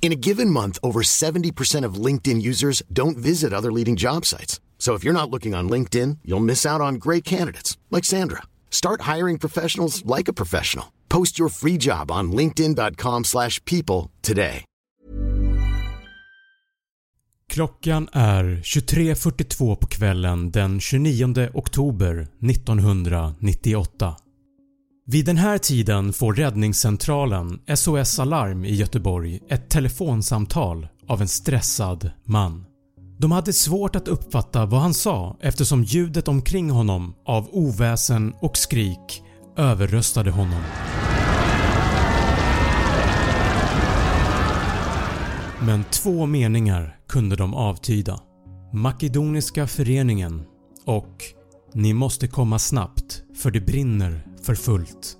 In a given month, over 70% of LinkedIn users don't visit other leading job sites. So if you're not looking on LinkedIn, you'll miss out on great candidates like Sandra. Start hiring professionals like a professional. Post your free job on linkedin.com/people today. Klockan är 23.42 på kvällen den 29 oktober 1998. Vid den här tiden får räddningscentralen SOS Alarm i Göteborg ett telefonsamtal av en stressad man. De hade svårt att uppfatta vad han sa eftersom ljudet omkring honom av oväsen och skrik överröstade honom. Men två meningar kunde de avtyda. Makedoniska föreningen och “Ni måste komma snabbt för det brinner för fullt”.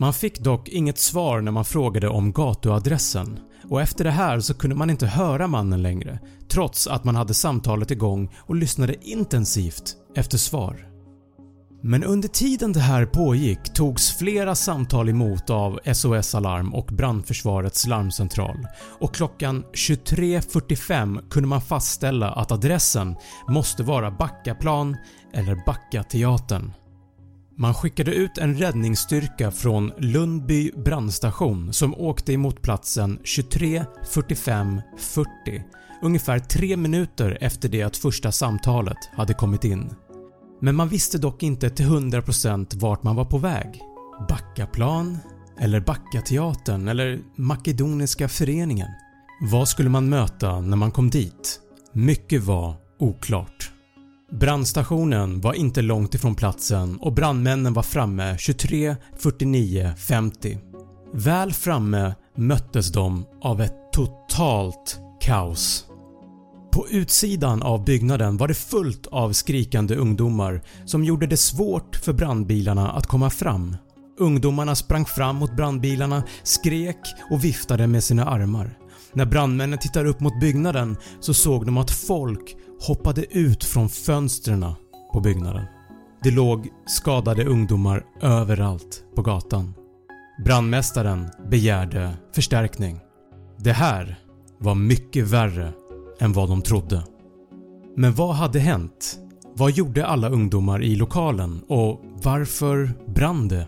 Man fick dock inget svar när man frågade om gatuadressen och efter det här så kunde man inte höra mannen längre trots att man hade samtalet igång och lyssnade intensivt efter svar. Men under tiden det här pågick togs flera samtal emot av SOS Alarm och brandförsvarets larmcentral och klockan 23.45 kunde man fastställa att adressen måste vara Backaplan eller Backateatern. Man skickade ut en räddningsstyrka från Lundby brandstation som åkte emot platsen 23.45.40 ungefär 3 minuter efter det att första samtalet hade kommit in. Men man visste dock inte till 100% vart man var på väg. Backaplan? Eller Backateatern? Eller Makedoniska föreningen? Vad skulle man möta när man kom dit? Mycket var oklart. Brandstationen var inte långt ifrån platsen och brandmännen var framme 23.49.50. Väl framme möttes de av ett totalt kaos. På utsidan av byggnaden var det fullt av skrikande ungdomar som gjorde det svårt för brandbilarna att komma fram. Ungdomarna sprang fram mot brandbilarna, skrek och viftade med sina armar. När brandmännen tittade upp mot byggnaden så såg de att folk hoppade ut från fönstren på byggnaden. Det låg skadade ungdomar överallt på gatan. Brandmästaren begärde förstärkning. Det här var mycket värre än vad de trodde. Men vad hade hänt? Vad gjorde alla ungdomar i lokalen och varför brann det?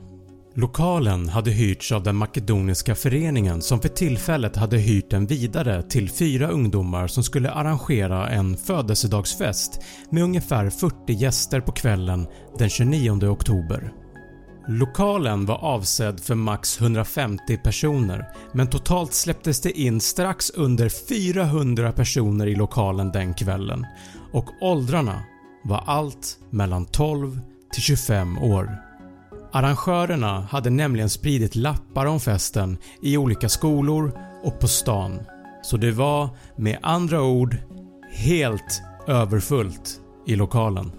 Lokalen hade hyrts av den makedoniska föreningen som för tillfället hade hyrt den vidare till fyra ungdomar som skulle arrangera en födelsedagsfest med ungefär 40 gäster på kvällen den 29 oktober. Lokalen var avsedd för max 150 personer men totalt släpptes det in strax under 400 personer i lokalen den kvällen och åldrarna var allt mellan 12 till 25 år. Arrangörerna hade nämligen spridit lappar om festen i olika skolor och på stan så det var med andra ord helt överfullt i lokalen.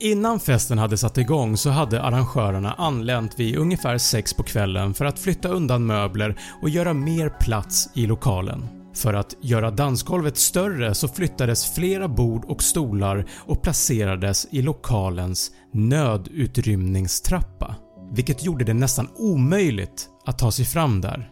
Innan festen hade satt igång så hade arrangörerna anlänt vid ungefär 6 på kvällen för att flytta undan möbler och göra mer plats i lokalen. För att göra dansgolvet större så flyttades flera bord och stolar och placerades i lokalens nödutrymningstrappa vilket gjorde det nästan omöjligt att ta sig fram där.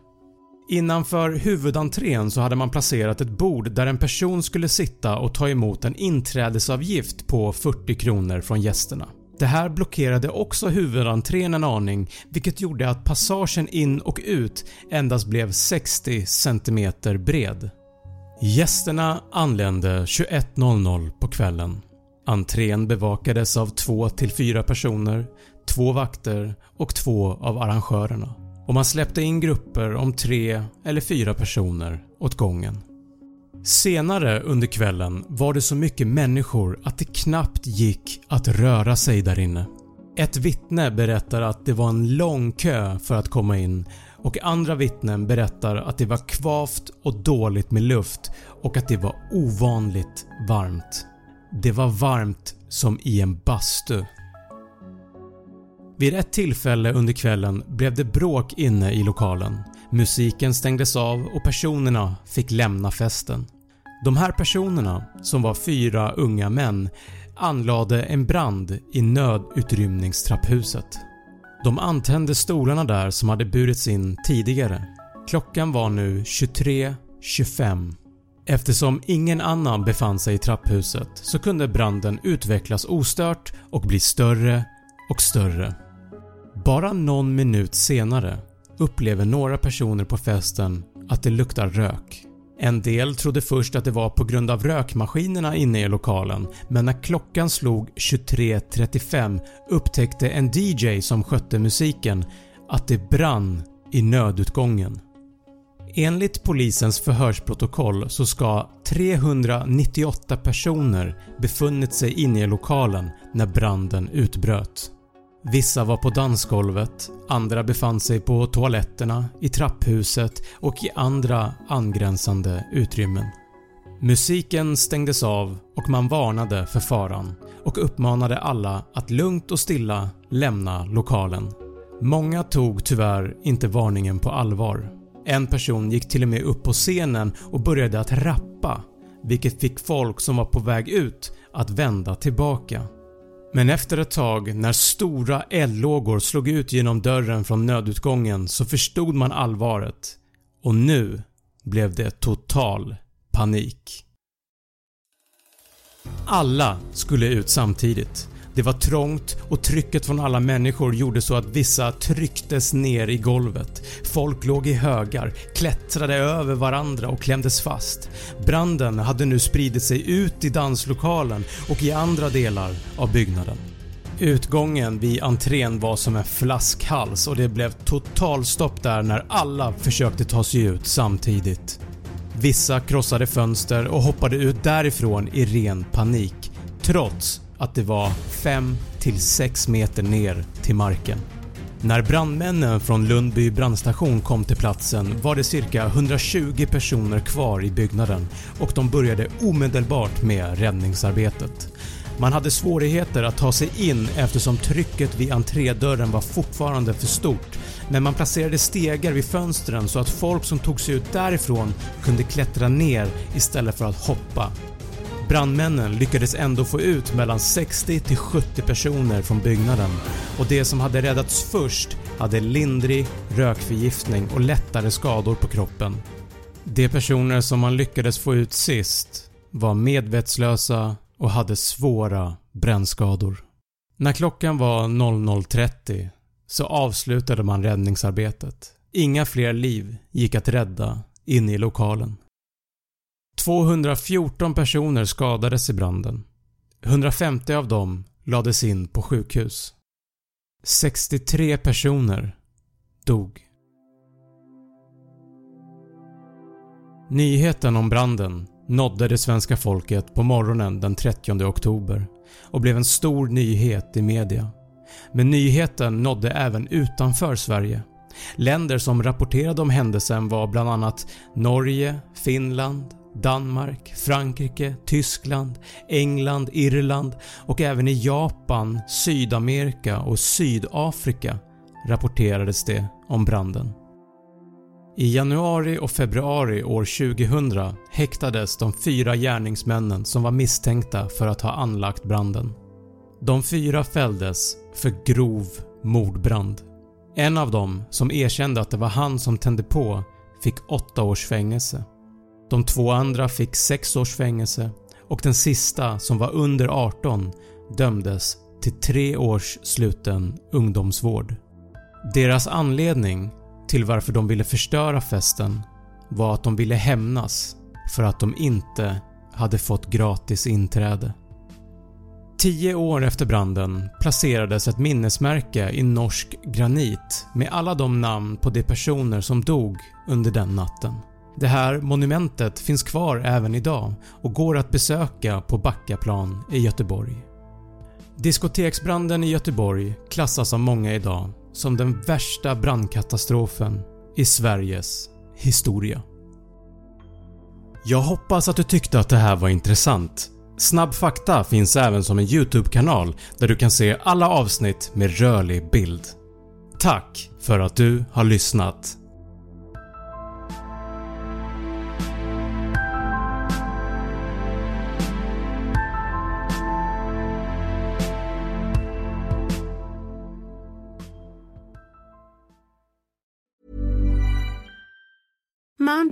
Innanför huvudentrén så hade man placerat ett bord där en person skulle sitta och ta emot en inträdesavgift på 40 kronor från gästerna. Det här blockerade också huvudentrén en aning vilket gjorde att passagen in och ut endast blev 60 cm bred. Gästerna anlände 21.00 på kvällen. Entrén bevakades av 2-4 personer, två vakter och två av arrangörerna och man släppte in grupper om 3 eller 4 personer åt gången. Senare under kvällen var det så mycket människor att det knappt gick att röra sig där inne. Ett vittne berättar att det var en lång kö för att komma in och andra vittnen berättar att det var kvavt och dåligt med luft och att det var ovanligt varmt. Det var varmt som i en bastu. Vid ett tillfälle under kvällen blev det bråk inne i lokalen. Musiken stängdes av och personerna fick lämna festen. De här personerna, som var fyra unga män, anlade en brand i nödutrymningstrapphuset. De antände stolarna där som hade burits in tidigare. Klockan var nu 23.25. Eftersom ingen annan befann sig i trapphuset så kunde branden utvecklas ostört och bli större och större. Bara någon minut senare upplever några personer på festen att det luktar rök. En del trodde först att det var på grund av rökmaskinerna inne i lokalen men när klockan slog 23.35 upptäckte en DJ som skötte musiken att det brann i nödutgången. Enligt polisens förhörsprotokoll så ska 398 personer befunnit sig inne i lokalen när branden utbröt. Vissa var på dansgolvet, andra befann sig på toaletterna, i trapphuset och i andra angränsande utrymmen. Musiken stängdes av och man varnade för faran och uppmanade alla att lugnt och stilla lämna lokalen. Många tog tyvärr inte varningen på allvar. En person gick till och med upp på scenen och började att rappa vilket fick folk som var på väg ut att vända tillbaka. Men efter ett tag när stora eldlågor slog ut genom dörren från nödutgången så förstod man allvaret och nu blev det total panik. Alla skulle ut samtidigt. Det var trångt och trycket från alla människor gjorde så att vissa trycktes ner i golvet. Folk låg i högar, klättrade över varandra och klämdes fast. Branden hade nu spridit sig ut i danslokalen och i andra delar av byggnaden. Utgången vid entrén var som en flaskhals och det blev totalstopp där när alla försökte ta sig ut samtidigt. Vissa krossade fönster och hoppade ut därifrån i ren panik trots att det var 5-6 meter ner till marken. När brandmännen från Lundby brandstation kom till platsen var det cirka 120 personer kvar i byggnaden och de började omedelbart med räddningsarbetet. Man hade svårigheter att ta sig in eftersom trycket vid entrédörren var fortfarande för stort men man placerade stegar vid fönstren så att folk som tog sig ut därifrån kunde klättra ner istället för att hoppa Brandmännen lyckades ändå få ut mellan 60-70 personer från byggnaden och de som hade räddats först hade lindrig rökförgiftning och lättare skador på kroppen. De personer som man lyckades få ut sist var medvetslösa och hade svåra brännskador. När klockan var 00.30 så avslutade man räddningsarbetet. Inga fler liv gick att rädda inne i lokalen. 214 personer skadades i branden. 150 av dem lades in på sjukhus. 63 personer dog. Nyheten om branden nådde det svenska folket på morgonen den 30 oktober och blev en stor nyhet i media. Men nyheten nådde även utanför Sverige. Länder som rapporterade om händelsen var bland annat Norge, Finland, Danmark, Frankrike, Tyskland, England, Irland och även i Japan, Sydamerika och Sydafrika rapporterades det om branden. I januari och februari år 2000 häktades de fyra gärningsmännen som var misstänkta för att ha anlagt branden. De fyra fälldes för grov mordbrand. En av dem, som erkände att det var han som tände på, fick 8 års fängelse. De två andra fick 6 års fängelse och den sista som var under 18 dömdes till 3 års sluten ungdomsvård. Deras anledning till varför de ville förstöra festen var att de ville hämnas för att de inte hade fått gratis inträde. Tio år efter branden placerades ett minnesmärke i norsk granit med alla de namn på de personer som dog under den natten. Det här monumentet finns kvar även idag och går att besöka på Backaplan i Göteborg. Diskoteksbranden i Göteborg klassas av många idag som den värsta brandkatastrofen i Sveriges historia. Jag hoppas att du tyckte att det här var intressant. Snabb fakta finns även som en YouTube-kanal där du kan se alla avsnitt med rörlig bild. Tack för att du har lyssnat.